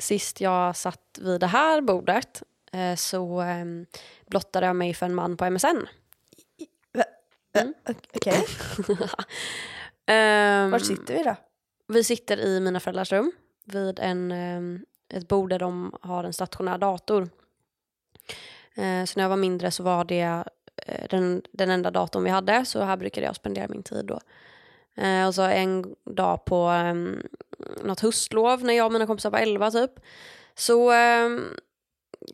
sist jag satt vid det här bordet eh, så eh, blottade jag mig för en man på MSN. Mm. Okej, Ehm, var sitter vi då? Vi sitter i mina föräldrars rum vid en, ehm, ett bord där de har en stationär dator. Eh, så när jag var mindre så var det eh, den, den enda datorn vi hade så här brukade jag spendera min tid då. Och så en dag på um, något höstlov när jag och mina kompisar var 11 typ så ehm,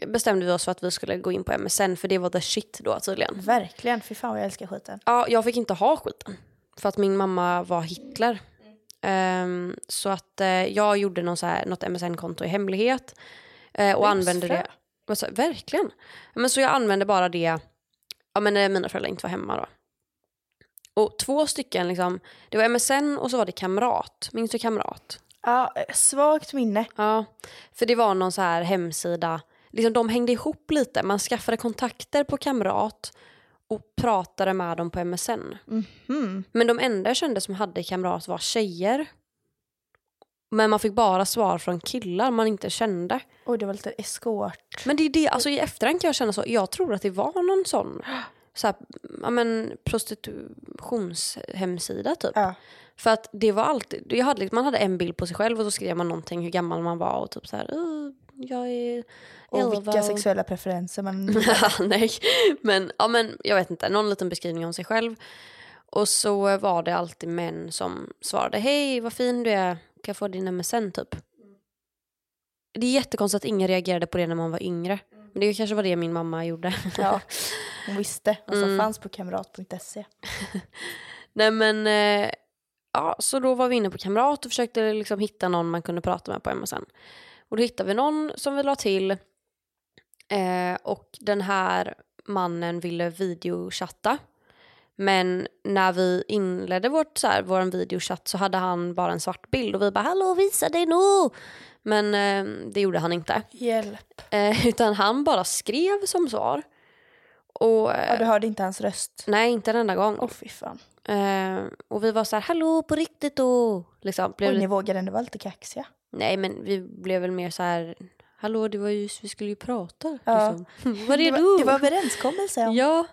bestämde vi oss för att vi skulle gå in på MSN för det var the shit då tydligen. Verkligen, fy fan vad jag älskar skiten. Ja, jag fick inte ha skiten. För att min mamma var Hitler. Ehm, så att eh, jag gjorde någon så här, något MSN-konto i hemlighet. eh, och använde det. Alltså, verkligen. Men så jag använde bara det ja, men när mina föräldrar inte var hemma. Då. Och två stycken, liksom, det var MSN och så var det Kamrat. Minns du Kamrat? Ja, svagt minne. Ja, för det var någon så här hemsida. Liksom, de hängde ihop lite. Man skaffade kontakter på Kamrat och pratade med dem på MSN. Mhm. Men de enda jag kände som hade kamrat var tjejer. Men man fick bara svar från killar man inte kände. Oj, det var lite eskort. Men det är det, alltså i efterhand kan jag känna så, jag tror att det var någon sån så här, ja, men prostitutionshemsida typ. Ja. För att det var alltid, jag hade, man hade en bild på sig själv och så skrev man någonting hur gammal man var och typ så här, "Uh, jag är Och 11 vilka sexuella preferenser man... Nej, men, ja, men jag vet inte, någon liten beskrivning om sig själv. Och så var det alltid män som svarade, hej vad fin du är, kan jag få din MSN typ? Det är jättekonstigt att ingen reagerade på det när man var yngre. Men det kanske var det min mamma gjorde. Ja, hon visste vad som Mm. fanns på kamrat.se. Nej men, eh, ja så då var vi inne på Kamrat och försökte liksom hitta någon man kunde prata med på MSN. Och då hittade vi någon som vi la till. Eh, och den här mannen ville videochatta. Men när vi inledde vårt, så här, vår videochatt så hade han bara en svart bild och vi bara hallå visa dig nu. Men eh, det gjorde han inte. Hjälp. Eh, utan han bara skrev som svar. Och, eh, Ja, du hörde inte hans röst? Nej, inte en enda gång. Åh fy fan. Eh, och vi var så här, hallå på riktigt då. Liksom, blev Oj, det, ni vågade ändå vara lite kaxiga. nej men vi blev väl mer så här, hallå det var ju, vi skulle ju prata. Ja. Liksom. Vad är det, var, det var överenskommelse om. Ja.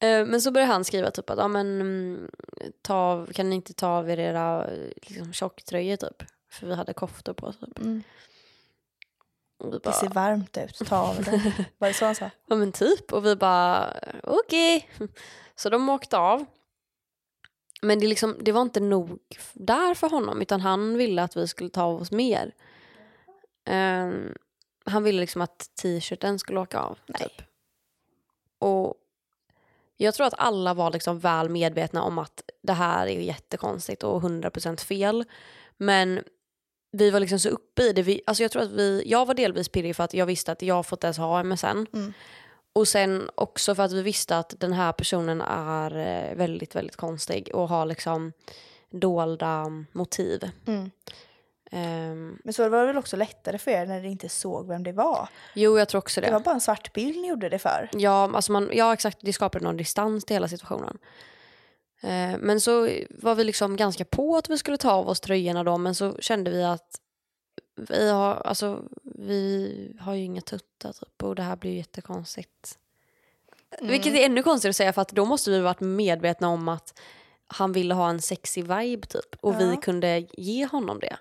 Eh, men så började han skriva typ att, ja men mm, ta, kan ni inte ta av er era eh, liksom, tjocktröjor typ? För vi hade koftor på typ. Mm. Och vi Det ser bara, varmt ut, ta av den. Var det så han sa? ja men typ. Och vi bara, okej. Så de åkte av. Men det, liksom, det var inte nog där för honom utan han ville att vi skulle ta av oss mer. Ehm, han ville liksom att t-shirten skulle åka av. Nej. Typ. Och jag tror att alla var liksom väl medvetna om att det här är jättekonstigt och 100% fel. Men vi var liksom så uppe i det. Vi, alltså jag tror att vi, jag var delvis pirrig för att jag visste att jag fått ens ha MSN. Mm. Och sen också för att vi visste att den här personen är eh, väldigt, väldigt konstig och har liksom dolda motiv. Mm. Ehm, Men så var det väl också lättare för er när ni inte såg vem det var? jo, jag tror också det. Det var bara en svart bild ni gjorde det för. Ja, alltså man, ja, exakt. Det skapade någon distans till hela situationen. Eh, men så var vi liksom ganska på att vi skulle ta av oss tröjorna då, men så kände vi att vi har, alltså, vi har ju inga tuttar typ, och det här blir ju jättekonstigt. Vilket är ännu konstigare att säga för att då måste vi varit medvetna om att han ville ha en sexy vibe typ och vi Ja. kunde ge honom det.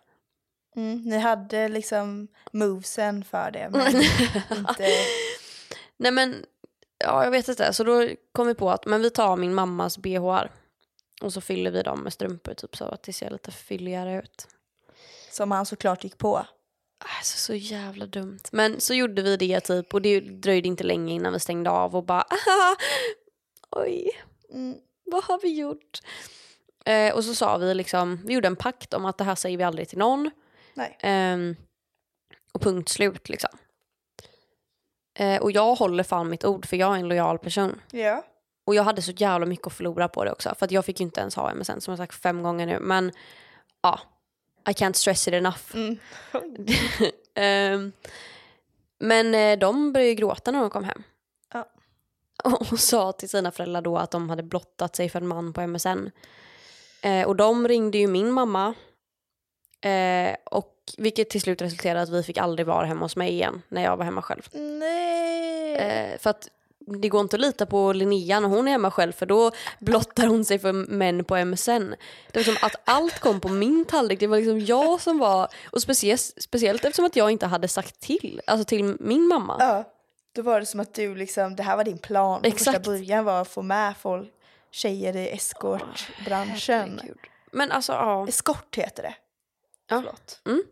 Mm. Ni hade liksom movesen för det, men inte... Nej men, ja jag vet inte. Så då kom vi på att men vi tar min mammas bhar och så fyller vi dem med strumpor typ så att det ser lite fylligare ut. Som han såklart gick på. Alltså så jävla dumt. Men så gjorde vi det typ och det dröjde inte länge innan vi stängde av och bara "Aha, oj, Mm. vad har vi gjort? Eh, och så sa vi liksom, vi gjorde en pakt om att det här säger vi aldrig till någon. Nej. Ehm, och punkt slut liksom. Eh, och jag håller fan mitt ord för jag är en lojal person. Ja. Och jag hade så jävla mycket att förlora på det också. För jag fick ju inte ens ha MSN som jag sagt fem gånger nu. Men ja, I can't stress it enough. Mm. Ehm, men eh, de började ju gråta när de kom hem. Ja. Och sa till sina föräldrar då att de hade blottat sig för en man på MSN. Eh, och de ringde ju min mamma. Eh, och vilket till slut resulterade att vi fick aldrig vara hemma hos mig igen när jag var hemma själv. Nej. Eh, för att det går inte att lita på Linnea när hon är hemma själv för då blottar hon sig för män på MSN. Det var som att allt kom på min tallrik. Det var liksom jag som var, och speciellt, speciellt eftersom att jag inte hade sagt till, alltså till min mamma. Ja, då var det som att du liksom, det här var din plan. Från första början var att få med folk, tjejer i eskortbranschen. Herregud. Men alltså ja, Eskort heter det. Ja. Förlåt. Mm.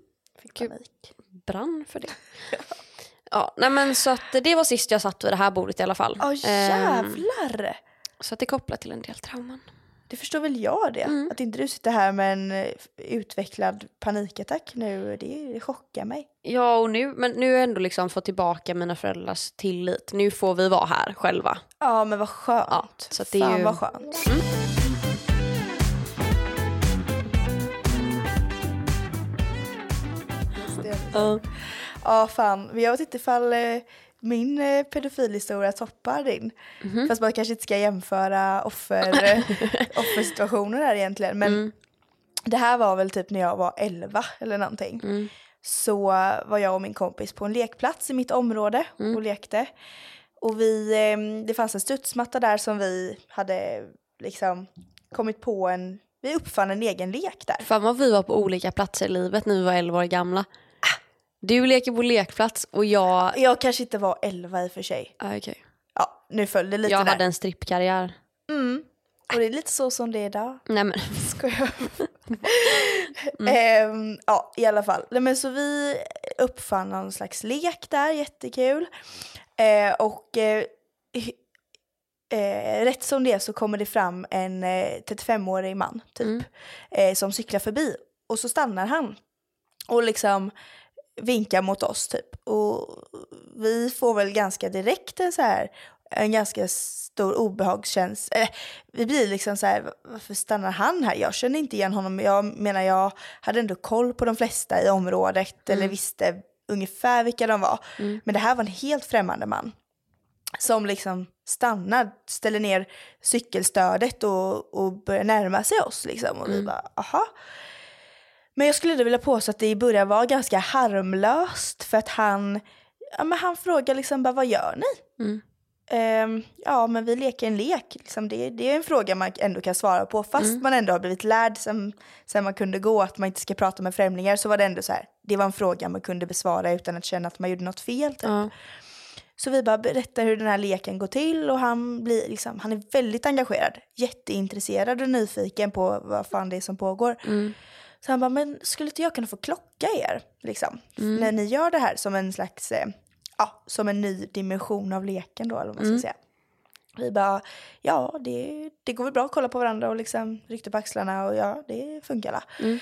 Fick panik. brann för det. Ja, nej men så att det var sist jag satt vid det här bordet i alla fall. Ja Ehm, jävlar! så att det är kopplat till en del trauman. Det förstår väl jag det. Mm. Att inte du sitter här med en eh, utvecklad panikattack nu, det, det chockar mig. Ja, och nu, men nu har jag ändå liksom fått tillbaka mina föräldrars tillit. Nu får vi vara här själva. Ja men vad skönt. Ja, så det är Fan ju- vad skönt. Ja. Ja fan, jag vet inte ifall eh, min eh, pedofilhistoria toppar din. Mhm. Fast man kanske inte ska jämföra offer, eh, offersituationer där egentligen. Men Mm. det här var väl typ när jag var 11 eller någonting. Mm. Så var jag och min kompis på en lekplats i mitt område Mm. och lekte. Och vi, eh, det fanns en studsmatta där som vi hade liksom kommit på en, vi uppfann en egen lek där. Fan vad vi var på olika platser i livet när vi var 11 år gamla. Du leker på lekplats och jag... Jag kanske inte var 11 i och för sig. Ah, okej. Ja, nu föll det lite Jag där. hade en strippkarriär. Mm. Och det är lite så som det är idag. Nej men. Skojar. Mm. Ehm, ja, i alla fall. Nej, men så vi uppfann någon slags lek där, jättekul. Eh, och eh, eh, rätt som det är så kommer det fram en eh, 35-årig man typ Mm. eh, som cyklar förbi och så stannar han och liksom vinkar mot oss typ och vi får väl ganska direkt en så här en ganska stor obehagskänsla. Eh, vi blir liksom så här, varför stannar han här? Jag känner inte igen honom. Jag menar, jag hade ändå koll på de flesta i området eller visste ungefär vilka de var. Men det här var en helt främmande man som liksom stannar, ställer ner cykelstödet och, och börjar närma sig oss. Liksom. Och vi bara, aha. Men jag skulle vilja påstå att det i början var ganska harmlöst för att han, ja, men han frågar liksom bara, vad gör ni? Mm. Ehm, ja, men vi leker en lek. Liksom det, det är en fråga man ändå kan svara på. Fast man ändå har blivit lärd sen, sen man kunde gå att man inte ska prata med främlingar så var det ändå så här, det var en fråga man kunde besvara utan att känna att man gjorde något fel. Typ. Ja. Så vi bara berättar hur den här leken går till och han, blir liksom, han är väldigt engagerad, jätteintresserad och nyfiken på vad fan det är som pågår. Mm. Så han bara, men skulle inte jag kunna få klocka er liksom, när ni gör det här som en slags, eh, ja, som en ny dimension av leken då eller vad man ska säga. Vi bara, ja det, det går väl bra att kolla på varandra och liksom ryckte på axlarna och ja det funkar la. Mm.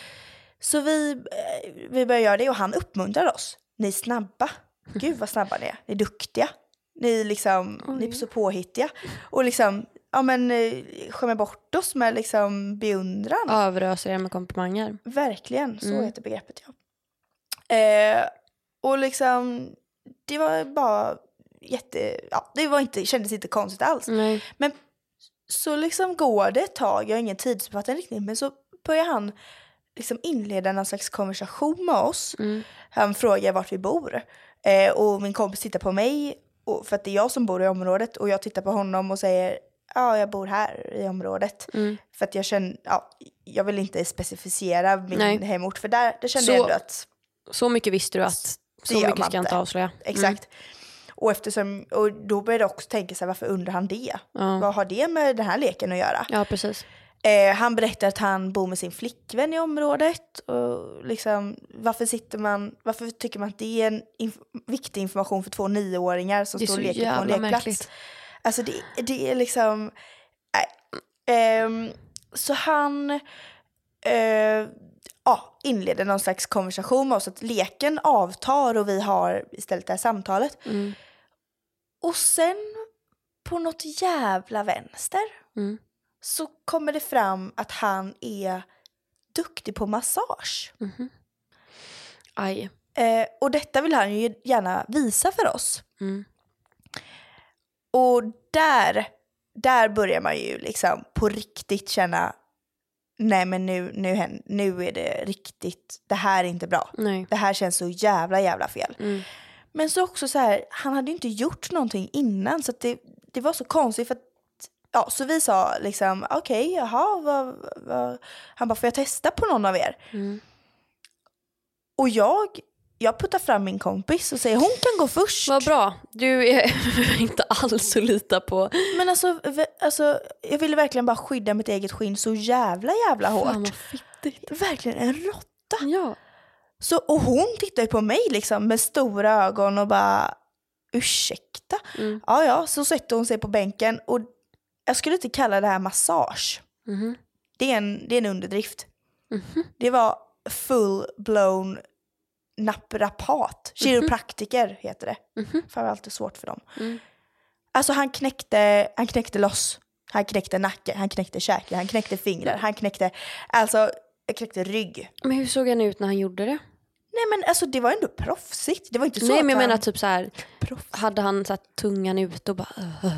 Så vi, eh, vi börjar göra det och han uppmuntrar oss. Ni är snabba. Gud vad snabba ni är. Ni är duktiga. Ni, liksom, ni är så påhittiga. Och liksom, ja men eh, skämmer bort oss med liksom beundran. Överöser er med komplimanger. Verkligen, så Mm. heter begreppet ja. Eh, och liksom, det var bara jätte, ja det var inte, kändes inte konstigt alls. Nej. Men så liksom går det ett tag, jag har ingen tidsuppfattning riktigt, men så börjar han liksom inleda någon slags konversation med oss. Mm. Han frågar vart vi bor. Eh, och min kompis tittar på mig, och, för att det är jag som bor i området, och jag tittar på honom och säger ja, jag bor här i området. Mm. För att jag känner, ja, jag vill inte specificera min Nej. hemort, för där, där kände Så- jag ändå att Så mycket visste du att så mycket ska jag inte avslöja. Exakt. Och, eftersom, och då började jag också tänka så här, varför undrar han det? Ja. Vad har det med den här leken att göra? Ja, precis. Eh, han berättar att han bor med sin flickvän i området. Och liksom, varför, sitter man, varför tycker man att det är en inf- viktig information för två nioåringar som står och leker på en lekplats? märkligt. Alltså det, det är liksom... Nej. Ehm, så han eh, ja, inleder någon slags konversation med oss. Att leken avtar och vi har istället det här samtalet. Mm. Och sen på något jävla vänster Mm. så kommer det fram att han är duktig på massage. Aj. Eh, och detta vill han ju gärna visa för oss. Mm. Och där, där börjar man ju liksom på riktigt känna nej men nu, nu, nu är det riktigt, det här är inte bra. Nej. Det här känns så jävla jävla fel. Mm. Men så också så här, han hade ju inte gjort någonting innan så det, det var så konstigt för att Ja, så vi sa liksom okej, jaha, vad, vad. han bara får jag testa på någon av er? Mm. Och jag, jag puttar fram min kompis och säger hon kan gå först. Vad bra. Du är inte alls att lita på. Men alltså, alltså, jag ville verkligen bara skydda mitt eget skinn så jävla jävla hårt. Fan vad. Verkligen en råtta. Ja. Så, och hon tittar ju på mig liksom med stora ögon och bara ursäkta? Mm. Ja, ja, så sätter hon sig på bänken och jag skulle inte kalla det här massage. Mhm. Det är en, det är en underdrift. Mhm. Det var full-blown naprapat. Kiropraktiker heter det. Mhm. Fan det alltid svårt för dem. Mm. Alltså han knäckte, han knäckte loss. Han knäckte nacke, han knäckte käke, han knäckte fingrar, han knäckte, alltså, jag knäckte rygg. Men hur såg han ut när han gjorde det? Nej men alltså det var ändå proffsigt. Det var inte så Nej att men jag han... menar typ så här. Hade han så här, tungan ute och bara... Uh,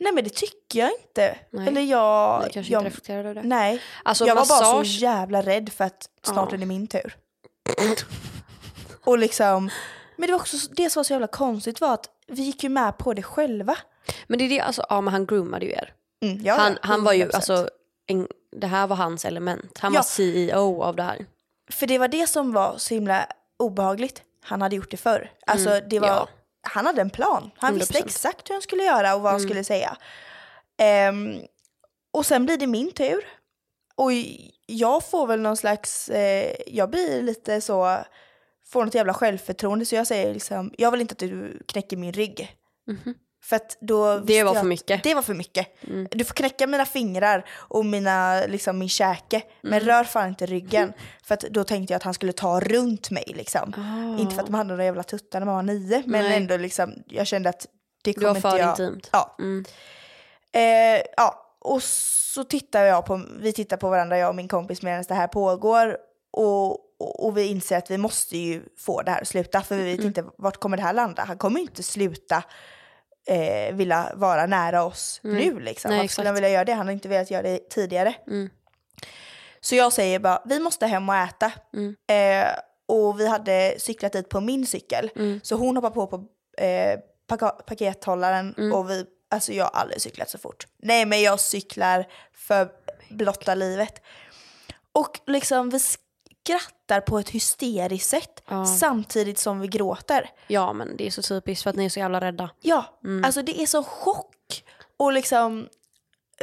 Nej men det tycker jag inte. Nej. Eller jag... jag kanske jag inte reflekterade över det. nej, Alltså jag var bara så massage. jävla rädd för att snart Ja. är det min tur. Och liksom... Men det var också det som var så jävla konstigt var att vi gick ju med på det själva. Men det är det, alltså, ja men han groomade ju er. Mm, ja, han, han var ju, 100%. alltså, en, det här var hans element. Han Ja. var CEO av det här. För det var det som var så himla obehagligt. Han hade gjort det förr. Alltså det var... Mm, ja. Han hade en plan. Han visste 100%. exakt hur han skulle göra och vad han Mm. skulle säga. Ehm, och sen blir det min tur. Och jag får väl någon slags... Eh, jag blir lite så... Får något jävla självförtroende så jag säger liksom... Jag vill inte att du knäcker min rygg. Mhm. För att då visste var jag för mycket. Det var för mycket. Mm. Du får knäcka mina fingrar och mina, liksom, min käke. Men Mm. rör fan inte ryggen. För att då tänkte jag att han skulle ta runt mig liksom. Ah. Inte för att de hade några jävla tuttar när man var nio. Men Nej. ändå liksom, jag kände att det Det var kommer inte för jag... intimt. Ja. Mm. Eh, ja. Och så tittar jag på, vi tittar på varandra, jag och min kompis medan det här pågår. Och, och, vi inser att vi måste ju få det här att sluta. För vi vet Mm. inte vart kommer det här landa. Han kommer ju inte sluta eh, vilja vara nära oss Nej. nu liksom. Nej, Varför skulle han vilja göra det? Han har inte velat göra det tidigare. Mm. Så jag säger bara, vi måste hem och äta. Mm. Eh, och vi hade cyklat dit på min cykel. Mm. Så hon hoppar på på eh, paka- pakethållaren Mm. och vi, alltså jag har aldrig cyklat så fort. Nej men jag cyklar för blotta livet. Och liksom vi skrattar på ett hysteriskt sätt Ja. samtidigt som vi gråter. ja men det är så typiskt för att ni är så jävla rädda. Ja, Mm. alltså det är så chock. Och liksom,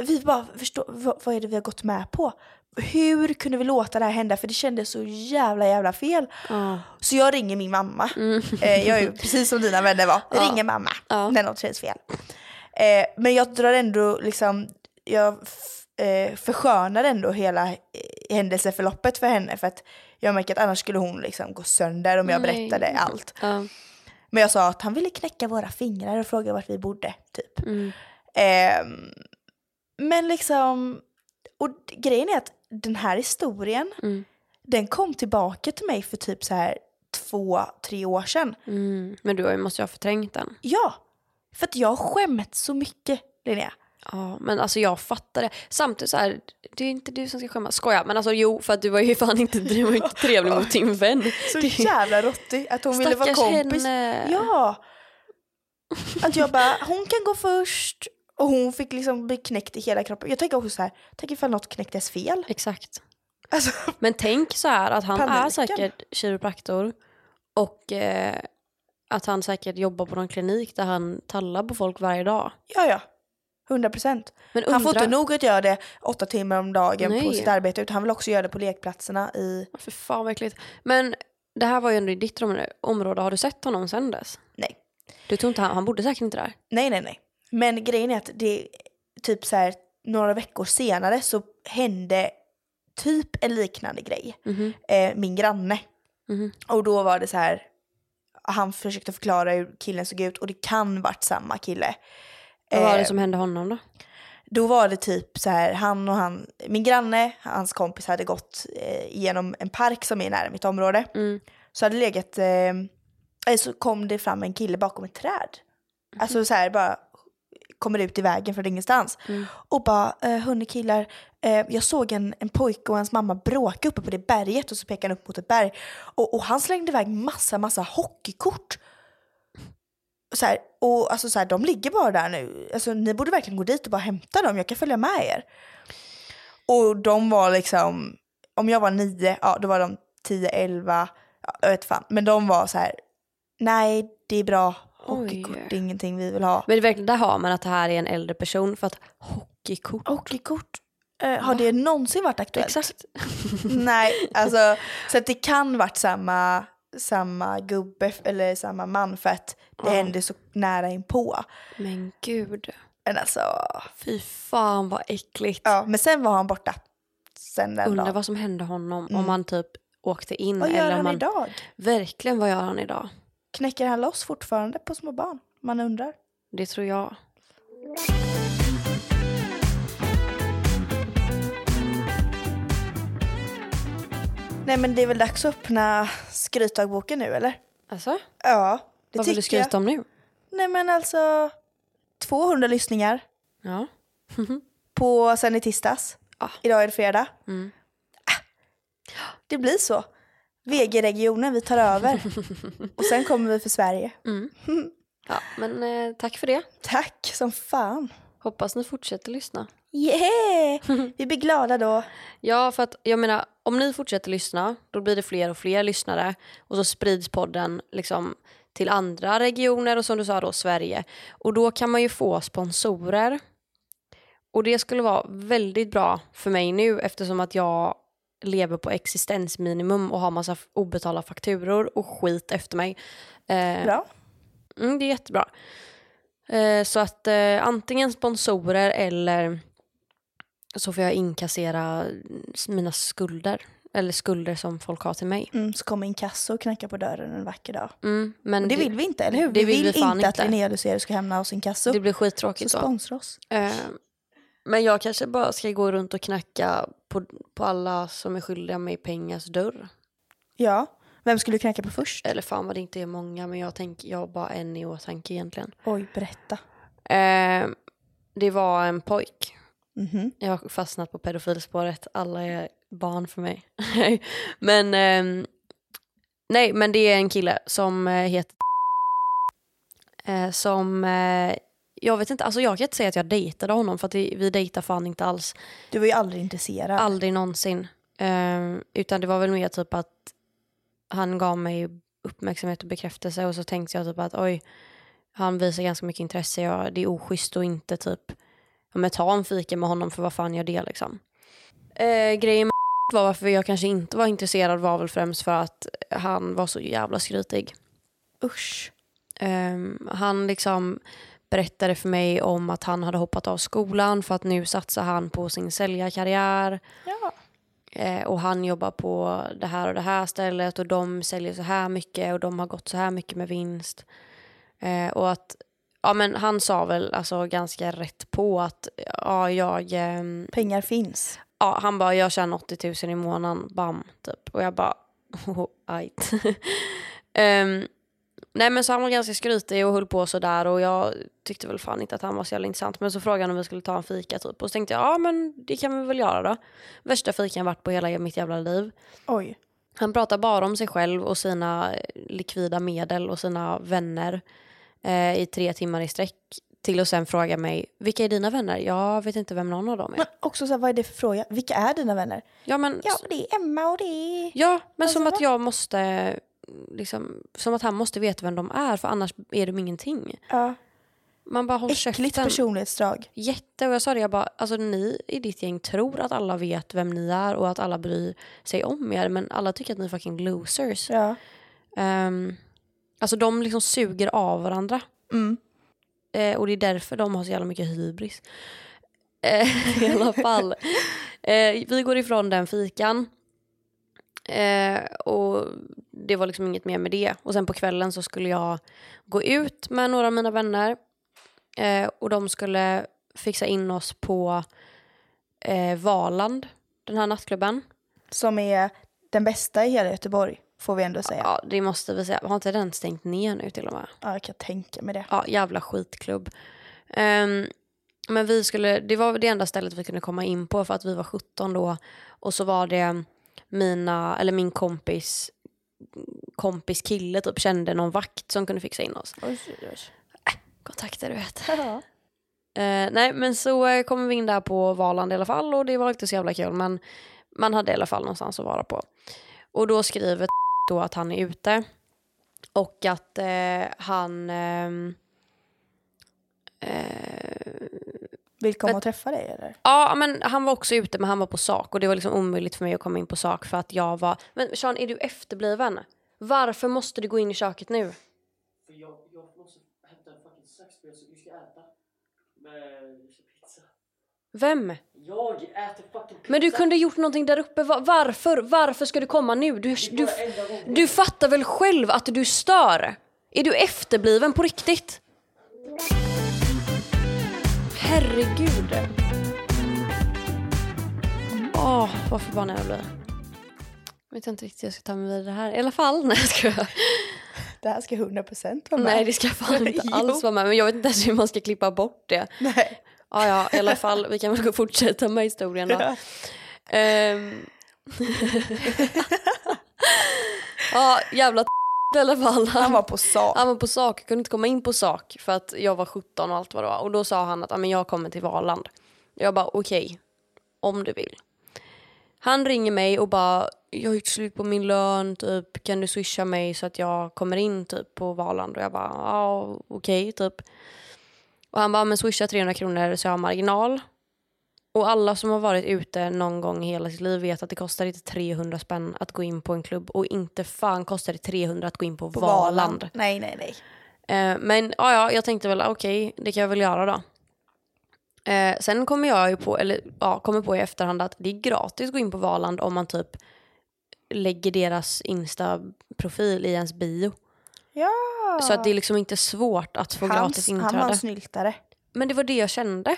vi bara förstår, vad, vad är det vi har gått med på? Hur kunde vi låta det här hända? För det kändes så jävla jävla fel. Ja. Så jag ringer min mamma. Mm. Eh, jag är ju precis som dina vänner var. Jag Ja. ringer mamma Ja. när något känns fel. Eh, men jag drar ändå liksom, jag eh, förskönar ändå hela händelseförloppet för henne. För att jag märker att annars skulle hon liksom gå sönder om jag Nej. berättade allt. Ja. Men jag sa att han ville knäcka våra fingrar och fråga vart vi bodde. Typ. Mm. Ehm, men liksom, och grejen är att den här historien, Mm. den kom tillbaka till mig för typ så här två, tre år sedan. Mm. Men du måste ju ha förträngt den. Ja, för att jag har skämt så mycket Linnea. Ja, men alltså jag fattar det. Samtidigt så här, det är inte du som ska skämmas. Skoja, men alltså jo, för att du var ju fan inte, du var inte trevlig mot din vän. Så Det- jävla råttig att hon ville vara kompis. henne. Ja. Att jag bara, hon kan gå först. Och hon fick liksom bli knäckt i hela kroppen. Jag tänker också så här, tänk ifall något knäcktes fel. Exakt. Alltså, Men tänk så här att han är Paniken. säkert kiropraktor och eh, att han säkert jobbar på någon klinik där han tallar på folk varje dag. ja ja. 100 procent. Han får inte nog att göra det åtta timmar om dagen på Nej. sitt arbete utan han vill också göra det på lekplatserna i... För fan vad äckligt. Men det här var ju ändå i ditt om- område. Har du sett honom sen dess? Nej. Du tror inte han, han bodde säkert inte där? Nej nej nej. Men grejen är att det typ så här några veckor senare så hände typ en liknande grej. Mhm. Eh, min granne. Mhm. Och då var det så här, han försökte förklara hur killen såg ut och det kan varit samma kille. Vad var det Eh, som hände honom då? Då var det typ så här, han och han, min granne, hans kompis hade gått eh, genom en park som är nära mitt område. Mm. Så hade legat, eh, eller så kom det fram en kille bakom ett träd. Alltså så här bara kommer ut i vägen från ingenstans. Mm. Och bara, eh, hörni killar, Eh, jag såg en, en pojke och hans mamma bråka uppe på det berget och så pekade han upp mot ett berg. Och, och han slängde iväg massa, massa hockeykort. Så här, och alltså så här, de ligger bara där nu. Alltså, ni borde verkligen gå dit och bara hämta dem. Jag kan följa med er. Och de var liksom, om jag var nio, ja då var de tio, elva, ja, jag vet fan. Men de var så här, nej det är bra, hockeykort Oj. är ingenting vi vill ha. Men det verkligen, där har man att det här är en äldre person för att hockeykort. Hockeykort, eh, har det någonsin varit aktuellt? Exakt. Nej, alltså så att det kan varit samma, samma gubbe eller samma man för att det Ja. hände så nära inpå. Men gud. Men alltså, Fy fan vad äckligt. ja, men sen var han borta. Sen den Undrar vad som hände honom Mm. om han typ åkte in. Vad gör eller om han man... idag? Verkligen, vad gör han idag? Knäcker han loss fortfarande på små barn? Man undrar. Det tror jag. Nej men det är väl dags att öppna skrytdagboken nu eller? Alltså, Ja, det vad vill du tycker jag. skryta om nu? Nej men alltså 200 lyssningar Ja. på sen i tisdags. Ah. Idag är det fredag. Mm. Det blir så. VG-regionen, vi tar över. Och sen kommer vi för Sverige. Mm. Ja, men eh, tack för det. Tack som fan. Hoppas ni fortsätter lyssna. Yeah! Vi blir glada då. Ja, för att jag menar, om ni fortsätter lyssna, då blir det fler och fler lyssnare och så sprids podden liksom till andra regioner och som du sa då Sverige. Och då kan man ju få sponsorer. Och det skulle vara väldigt bra för mig nu eftersom att jag lever på existensminimum och har massa obetalda fakturor och skit efter mig. Eh, Bra. Mm, det är jättebra. Eh, så att eh, antingen sponsorer eller så får jag inkassera mina skulder. Eller skulder som folk har till mig. Mm, så kommer inkasso och knackar på dörren en vacker dag. Mm, men Och det vill vi inte, eller hur? det vi vill vi fan inte att inte. Linnea Lucero ska hamna hos inkasso. det blir Så skittråkigt då. sponsra oss. Eh, men jag kanske bara ska gå runt och knacka på, på alla som är skyldiga mig pengars dörr. Ja. Vem skulle du knacka på först? Eller fan vad det inte är många men jag tänker jag har bara en i åtanke egentligen. Oj, berätta. Eh, det var en pojk Mhm. Jag har fastnat på pedofilspåret. Alla är barn för mig. men ehm, nej, men det är en kille som eh, heter eh, som eh, jag vet inte, alltså jag kan inte säga att jag dejtade honom för att vi, vi dejtar fan inte alls. Du var ju aldrig intresserad. Aldrig någonsin. Ehm, utan det var väl mer typ att han gav mig uppmärksamhet och bekräftelse och så tänkte jag typ att oj, han visar ganska mycket intresse. Jag, det är oschysst och inte typ men ta en fika med honom för vad fan gör det liksom. Eh, grejen med var varför jag kanske inte var intresserad var väl främst för att han var så jävla skrytig. Usch. Eh, han liksom berättade för mig om att han hade hoppat av skolan för att nu satsar han på sin säljarkarriär. Ja. Eh, och han jobbar på det här och det här stället och de säljer så här mycket och de har gått så här mycket med vinst. Eh, och att, ja men han sa väl alltså ganska rätt på att, ja jag, ehm, Pengar finns. ja han bara jag tjänar 80 000 i månaden, bam typ. Och jag bara, oh, ajt. Ehm, nej men så han var ganska skrytig och höll på sådär och jag tyckte väl fan inte att han var så jävla intressant. Men så frågade han om vi skulle ta en fika typ och så tänkte jag, ja men det kan vi väl göra då. Värsta fikan varit på hela mitt jävla liv. Oj. Han pratar bara om sig själv och sina likvida medel och sina vänner eh, i tre timmar i sträck. Till att sen fråga mig, vilka är dina vänner? Jag vet inte vem någon av dem är. Men också så här, vad är det för fråga? Vilka är dina vänner? Ja men, Ja, det är Emma och det är... ja, men Alltså, som att jag måste, liksom, som att han måste veta vem de är för annars är de ingenting. Ja. Man bara håll Äckligt käften. personlighetsdrag. Jätte, och jag sa det, jag bara, alltså ni i ditt gäng tror att alla vet vem ni är och att alla bryr sig om er men alla tycker att ni är fucking losers. Ja. Um, alltså de liksom suger av varandra. Mm. Eh, och det är därför de har så jävla mycket hybris. Eh, I alla fall. Eh, vi går ifrån den fikan. Eh, och det var liksom inget mer med det. Och sen på kvällen så skulle jag gå ut med några av mina vänner. Eh, och de skulle fixa in oss på eh, Valand, den här nattklubben. Som är den bästa i hela Göteborg, får vi ändå säga. Ja, det måste vi säga. Har inte den stängt ner nu till och med? Ja, jag kan tänka mig det. Ja, jävla skitklubb. Ehm, Men vi skulle, det var det enda stället vi kunde komma in på för att vi var 17 då. Och så var det mina, eller min kompis kompis kille typ kände någon vakt som kunde fixa in oss. Oj, oj, oj. Kontakter du vet. Eh, nej men så eh, kom vi in där på Valand i alla fall och det var inte så jävla kul men man hade i alla fall någonstans att vara på. Och då skriver då att han är ute och att eh, han ehm, eh, Vill komma och träffa dig eller? Ja, men han var också ute men han var på sak och det var liksom omöjligt för mig att komma in på sak för att jag var... Men Sean, är du efterbliven? Varför måste du gå in i köket nu? För jag, jag måste hämta en fucking saxspel så vi ska äta. Med pizza. Vem? Jag äter fucking pizza. Men du kunde gjort någonting där uppe. Va- Varför? Varför ska du komma nu? Du, du, du fattar väl själv att du stör? Är du efterbliven på riktigt? Herregud. Åh, vad förbannad jag blir. Jag vet inte riktigt hur jag ska ta mig vidare här. I alla fall, nej jag skojar. Det här ska 100% vara med. Nej det ska fan inte alls vara med. Men jag vet inte ens hur man ska klippa bort det. Nej. Ja, ja, i alla fall. Vi kan väl fortsätta med historien då. Ja. Ehm. ja, jävla i alla fall. Han var på sak. Han var på sak, kunde inte komma in på sak för att jag var 17 och allt vad det var. Och då sa han att "Ja, men jag kommer till Valand. Jag bara okej, om du vill. Han ringer mig och bara jag har gjort slut på min lön, typ kan du swisha mig så att jag kommer in typ på Valand? Och jag bara ja okej typ. Och han bara men swisha 300 kronor så jag har marginal. Och alla som har varit ute någon gång i hela sitt liv vet att det kostar inte 300 spänn att gå in på en klubb och inte fan kostar det 300 att gå in på, På Valand. Nej, nej, nej. Eh, men ja, ja, jag tänkte väl okej, det kan jag väl göra då. Eh, sen kommer jag ju på, eller ja, kommer på i efterhand att det är gratis att gå in på Valand om man typ lägger deras Insta-profil i ens bio. Ja. Så att det är liksom inte svårt att få gratis han var inträde. en snyltare. Men det var det jag kände.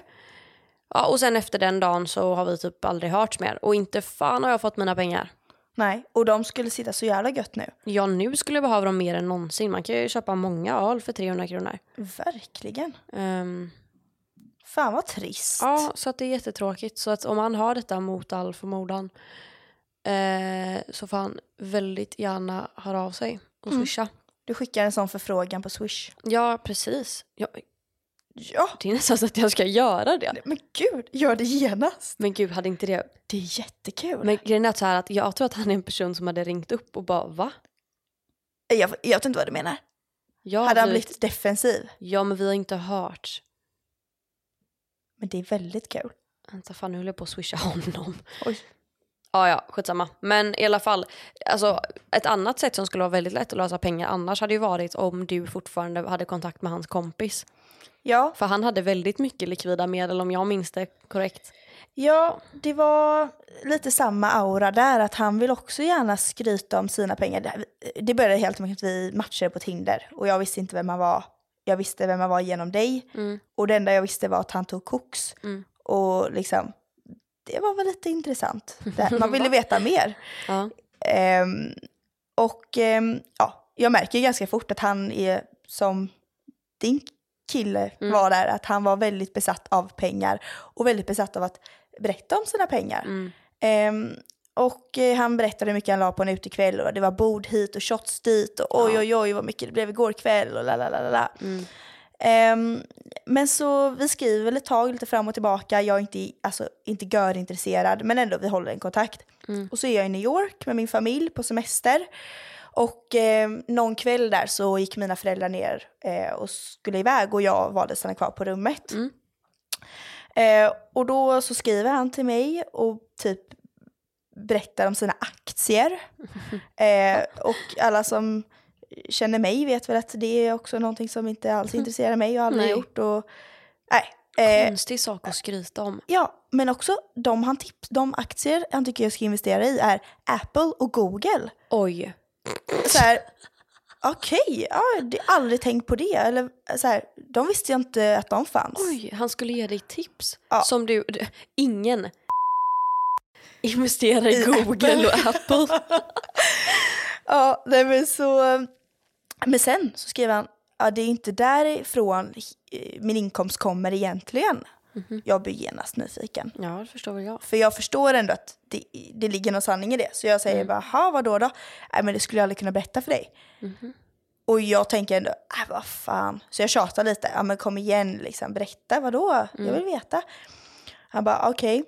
Ja, och sen efter den dagen så har vi typ aldrig hörts mer. Och inte fan har jag fått mina pengar. Nej, och de skulle sitta så jävla gött nu. Ja, nu skulle jag behöva dem mer än någonsin. Man kan ju köpa många öl för 300 kronor. Verkligen. Ehm, Fan vad trist. Ja, så att det är jättetråkigt. Så att om han har detta mot all förmodan eh, så får han väldigt gärna höra av sig och Mm. swisha. Du skickar en sån förfrågan på Swish. Ja, precis. Ja, Ja, det är nästan så att jag ska göra det. men gud, gör det genast. Men gud, hade inte det... Det är jättekul. Men grejen är så här att jag tror att han är en person som hade ringt upp och bara va? jag, jag vet inte vad du menar. Ja, Hade han vi- blivit defensiv? Ja, men vi har inte hört. Men det är väldigt kul. Vänta, fan nu höll jag på att swisha honom. Oj. Ja, ja, skitsamma. Men i alla fall, alltså, ett annat sätt som skulle vara väldigt lätt att lösa pengar annars hade ju varit om du fortfarande hade kontakt med hans kompis. Ja, För han hade väldigt mycket likvida medel om jag minns det korrekt. ja, det var lite samma aura där. Att han vill också gärna skryta om sina pengar. Det- började helt enkelt att vi matchade på Tinder. Och jag visste inte vem han var. Jag visste vem han var genom dig. Mm. Och det enda jag visste var att han tog koks. Mm. Och liksom, det var väl lite intressant. Man ville veta mer. Ja. Ehm, och ehm, ja, jag märker ganska fort att han är som din kille Mm. var där, att han var väldigt besatt av pengar och väldigt besatt av att berätta om sina pengar. Mm. Ehm, och eh, han berättade hur mycket han la på en utekväll och det var bord hit och shots dit och oj Ja. oj oj vad mycket det blev igår kväll och la la la la. Mm. Ehm, men så vi skriver väl ett tag lite fram och tillbaka. Jag är inte, alltså, inte görintresserad men ändå vi håller en kontakt. Mm. Och så är jag i New York med min familj på semester. Och eh, någon kväll där så gick mina föräldrar ner eh, och skulle iväg och jag valde att stanna kvar på rummet. Mm. Eh, och då så skriver han till mig och typ berättar om sina aktier. Eh, och alla som känner mig vet väl att det är också någonting som inte alls intresserar mig och aldrig Nej. gjort. Och, nej. Eh, Konstig sak att skryta om. ja, men också de, han tips, de aktier han tycker jag ska investera i är Apple och Google. Oj. Så här, okej, ja, det har aldrig tänkt på det. Eller så här, de visste jag inte att de fanns. Oj, han skulle ge dig tips. Ja. Som du, ingen investerar i I Google och Apple. Ja, nej men så... Men sen så skrev han, ja det är inte därifrån eh, min inkomst kommer egentligen. Jag blir genast nyfiken. Ja, det förstår väl jag. För jag förstår ändå att det, det ligger någon sanning i det. Så jag säger bara, ha vadå då? Nej men det skulle jag aldrig kunna berätta för dig. Och jag tänker ändå, äh, vad fan. Så jag tjatar lite, ja men kom igen liksom, berätta, vadå? Jag vill veta. Han bara, okej.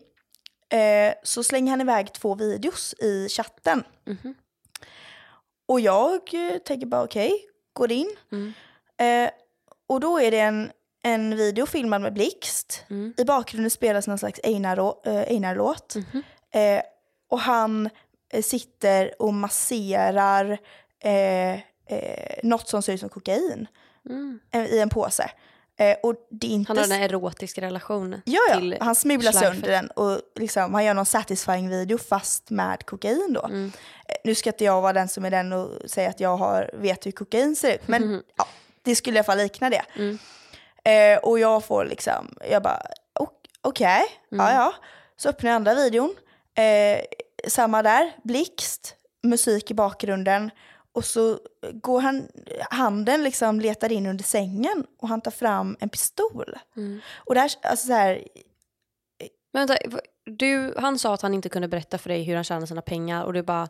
Eh, så slänger han iväg två videos i chatten. Och jag eh, tänker bara okej, går in. Eh, och då är det en, en video filmad med blixt. I bakgrunden spelas någon slags Einar-låt. Eh, Einar-låt. eh, och han eh, sitter och masserar eh, eh, något som ser ut som kokain eh, i en påse. Eh, och det är inte Han har en erotisk relation Ja, ja. till han smular sönder den och liksom, han gör någon satisfying video fast med kokain då. Mm. Eh, Nu ska inte jag vara den som är den och säga att jag har, vet hur kokain ser ut, men ja, det skulle i alla fall likna det. Mm. Eh, och jag får liksom, jag bara ok- okej, Mm. ja ja. Så öppnar jag andra videon, eh, samma där, blixt, musik i bakgrunden. Och så går han, handen liksom letar in under sängen och han tar fram en pistol. Mm. Och där, alltså så här, Men vänta, du, han sa att han inte kunde berätta för dig hur han tjänade sina pengar och du bara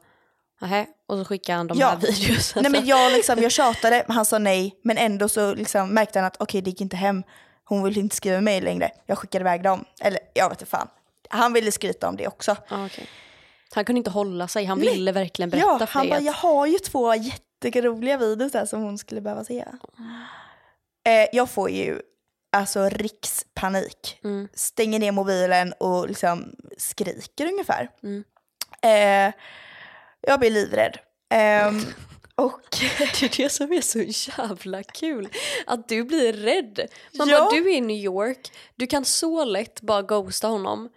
Nähä, och så skickade han de Ja. här videos. Nej men jag, liksom, jag tjatade, han sa nej. Men ändå så liksom märkte han att okej det gick inte hem. Hon vill inte skriva mejl längre. Jag skickade iväg dem. Eller jag vet inte fan. Han ville skryta om det också. Ja, okej. Han kunde inte hålla sig, han Nej. ville verkligen berätta Ja, för han bara jag har ju två jätteroliga videos där som hon skulle behöva se. Eh, jag får ju alltså rikspanik. Mm. Stänger ner mobilen och liksom skriker ungefär. Mm. Eh, jag blir livrädd. Ehm, och Det är det som är så jävla kul. Att du blir rädd. Man Ja. bara, du är i New York, du kan så lätt bara ghosta honom.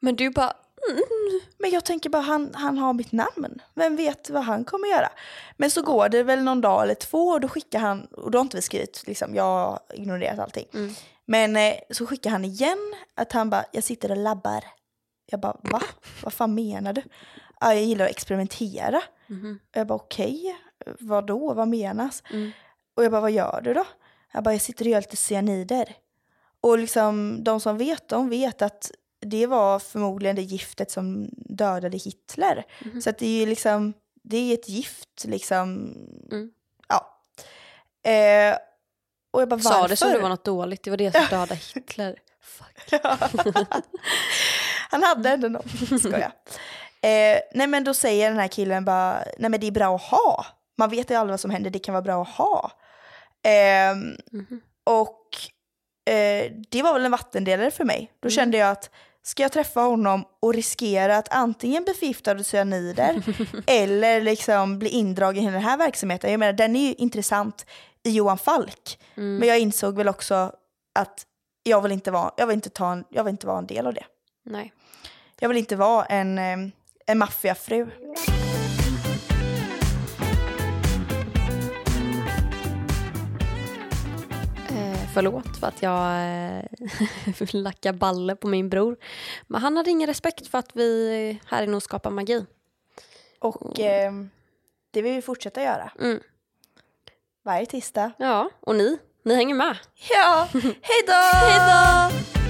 Men du bara, Men jag tänker bara, han, han har mitt namn. Vem vet vad han kommer göra? Men så går det väl någon dag eller två och då skickar han, och då har inte vi skrivit, liksom, jag har ignorerat allting. Men eh, så skickar han igen att han bara, jag sitter och labbar. Jag bara, va? Vad fan menar du? Ja, jag gillar att experimentera. Och jag bara, okej, vad då? Vad menas? Och jag bara, vad gör du då? Jag bara, jag sitter och gör lite cyanider. Och liksom de som vet, de vet att det var förmodligen det giftet som dödade Hitler. Så att det är ju liksom, det är ett gift liksom. Mm. Ja. Eh, och jag bara, varför? sa det som det var något dåligt, det var det som dödade Hitler. Fuck. Han hade ändå någon, skoja. Eh, nej men då säger den här killen bara, nej men det är bra att ha. Man vet ju aldrig vad som händer, det kan vara bra att ha. Ehm, Och eh, det var väl en vattendelare för mig. Då kände jag att ska jag träffa honom och riskera att antingen bli förgiftad av cyanider eller liksom bli indragen i den här verksamheten. Jag menar den är ju intressant i Johan Falk. Men jag insåg väl också att jag vill inte vara, jag vill inte ta en, jag vill inte vara en del av det. Nej. Jag vill inte vara en, eh, en maffiafru. Eh, förlåt för att jag eh, lackar balle på min bror. Men han hade ingen respekt för att vi här inne skapar magi. Och eh, det vill vi fortsätta göra. Mm. Varje tisdag. Ja, och ni, ni hänger med. Ja, hej då! Hej då!